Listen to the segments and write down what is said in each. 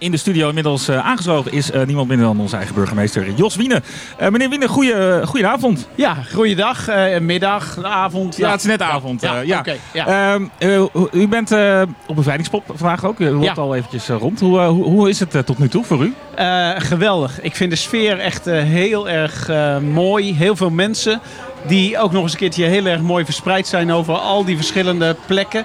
In de studio inmiddels uh, aangesloten is uh, niemand minder dan onze eigen burgemeester Jos Wiene. Uh, meneer Wiene, goeie, goedenavond. Ja, goeiedag, middag, avond. Ja, het is net avond. Ja, ja. Okay, ja. Ehm, u bent op bevrijdingspop vandaag ook. U loopt al eventjes rond. Hoe, hoe, hoe, is het tot nu toe voor u? geweldig. Ik vind de sfeer echt heel erg mooi. Heel veel mensen die ook nog eens een keertje heel erg mooi verspreid zijn over al die verschillende plekken.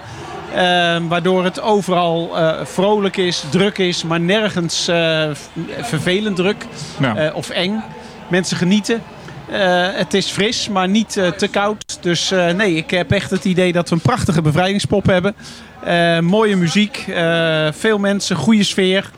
Ehm, waardoor het overal uh, vrolijk is, druk is, maar nergens uh, vervelend druk uh, of eng. Mensen genieten. het is fris, maar niet te koud. Dus nee, ik heb echt het idee dat we een prachtige bevrijdingspop hebben. mooie muziek, veel mensen, goede sfeer.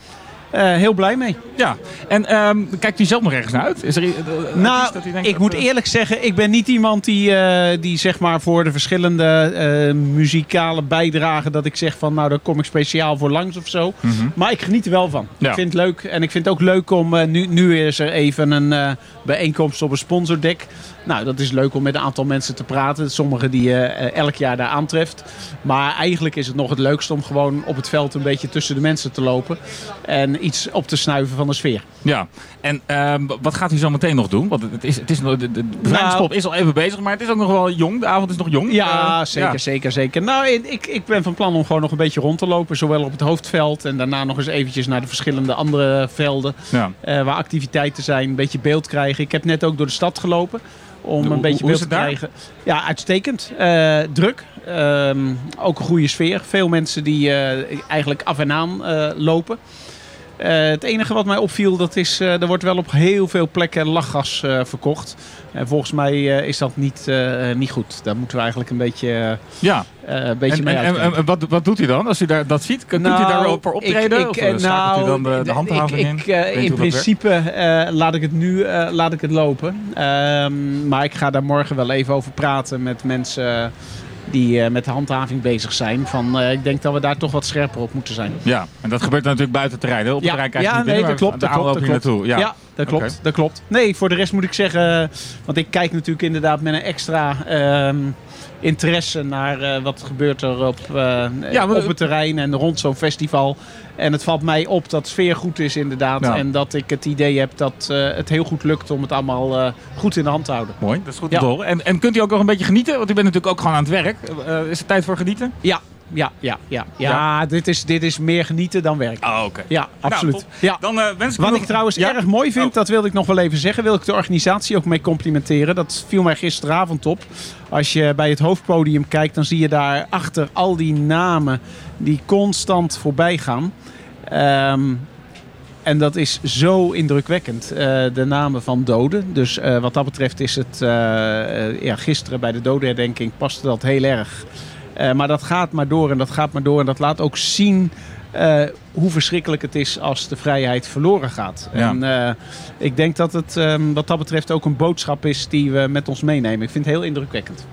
Uh, heel blij mee. Ja, en um, kijkt u zelf nog ergens naar uit? Is er, uh, nou, dat denkt, ik moet eerlijk zeggen, ik ben niet iemand die, die zeg maar voor de verschillende muzikale bijdragen, dat ik zeg van nou daar kom ik speciaal voor langs of zo. Mm -hmm. Maar ik geniet er wel van. Ja. Ik vind het leuk en ik vind het ook leuk om, nu, nu is er even een bijeenkomst op een sponsordek. Nou, dat is leuk om met een aantal mensen te praten. Sommigen die je elk jaar daar aantreft. Maar eigenlijk is het nog het leukst om gewoon op het veld een beetje tussen de mensen te lopen. En iets op te snuiven van de sfeer. Ja, en uh, wat gaat u zo meteen nog doen? Want het is, het is, de, de bevrijdingspop is al even bezig, maar het is ook nog wel jong. De avond is nog jong. Ja, uh, zeker, ja. zeker, zeker. Nou, ik, ik ben van plan om gewoon nog een beetje rond te lopen. Zowel op het hoofdveld en daarna nog eens eventjes naar de verschillende andere velden. Ja. Uh, waar activiteiten zijn, een beetje beeld krijgen. Ik heb net ook door de stad gelopen om hoe, een beetje beeld te krijgen. Ja, uitstekend. Uh, druk. Um, ook een goede sfeer. Veel mensen die uh, eigenlijk af en aan lopen. Het enige wat mij opviel, dat is, er wordt wel op heel veel plekken lachgas verkocht. En volgens mij is dat niet, niet goed. Daar moeten we eigenlijk een beetje, ja. een beetje en, mee en, en, wat, wat doet u dan als u daar, dat ziet? Kunt nou, u daar op optreden? Ik, ik, of nou, u dan de, de handhaving ik, ik, in? in principe laat ik het nu laat ik het lopen. Um, maar ik ga daar morgen wel even over praten met mensen die uh, met de handhaving bezig zijn. Van, uh, ik denk dat we daar toch wat scherper op moeten zijn. Ja, en dat gebeurt natuurlijk buiten het terrein. Hè? Op ja, het terrein kijk je ja, niet nee, binnen, dat klopt. Dat klopt, dat klopt. naartoe. Ja, ja dat klopt, okay. dat klopt. Nee, voor de rest moet ik zeggen... Want ik kijk natuurlijk inderdaad met een extra... Um, interesse naar uh, wat gebeurt er op, uh, ja, maar, op het terrein en rond zo'n festival. En het valt mij op dat sfeer goed is inderdaad. Ja. En dat ik het idee heb dat uh, het heel goed lukt om het allemaal uh, goed in de hand te houden. Mooi, dat is goed ja. te horen. En, en kunt u ook nog een beetje genieten? Want u bent natuurlijk ook gewoon aan het werk. Uh, is het tijd voor genieten? Ja, ja, ja, ja. ja, ja. Dit, is, dit is meer genieten dan werk. Oh, oké. Okay. Ja, absoluut. Nou, ja. Dan, uh, wens ik Wat nog... ik trouwens ja? erg mooi vind, oh. dat wilde ik nog wel even zeggen, wil ik de organisatie ook mee complimenteren. Dat viel mij gisteravond op. Als je bij het hoofdpodium kijkt, dan zie je daar achter al die namen die constant voorbij gaan. Um, en dat is zo indrukwekkend. Uh, de namen van doden. Dus uh, wat dat betreft is het ja, gisteren bij de dodenherdenking paste dat heel erg. Uh, maar dat gaat maar door en dat gaat maar door. En dat laat ook zien uh, hoe verschrikkelijk het is als de vrijheid verloren gaat. Ja. En uh, ik denk dat het um, wat dat betreft ook een boodschap is die we met ons meenemen. Ik vind het heel indrukwekkend.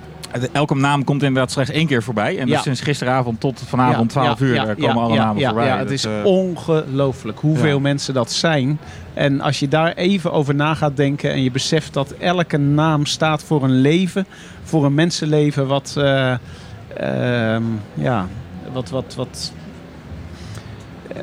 Elke naam komt inderdaad slechts één keer voorbij. En dus sinds gisteravond tot vanavond ja, 12 uur komen alle namen voorbij. Ja, het is uh... ongelooflijk hoeveel mensen dat zijn. En als je daar even over na gaat denken en je beseft dat elke naam staat voor een leven, voor een mensenleven wat... Uh, ja, wat, wat, wat uh,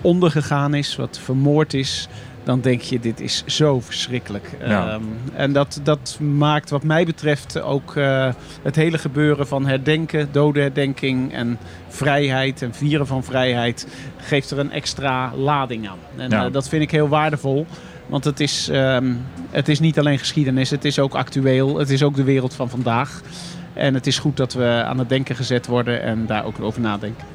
ondergegaan is, wat vermoord is, dan denk je, dit is zo verschrikkelijk. Ja. Um, en dat, dat maakt wat mij betreft ook uh, het hele gebeuren van herdenken, dodenherdenking en vrijheid en vieren van vrijheid, geeft er een extra lading aan. En ja. uh, dat vind ik heel waardevol. Want het is, um, het is niet alleen geschiedenis, het is ook actueel. Het is ook de wereld van vandaag. En het is goed dat we aan het denken gezet worden en daar ook over nadenken.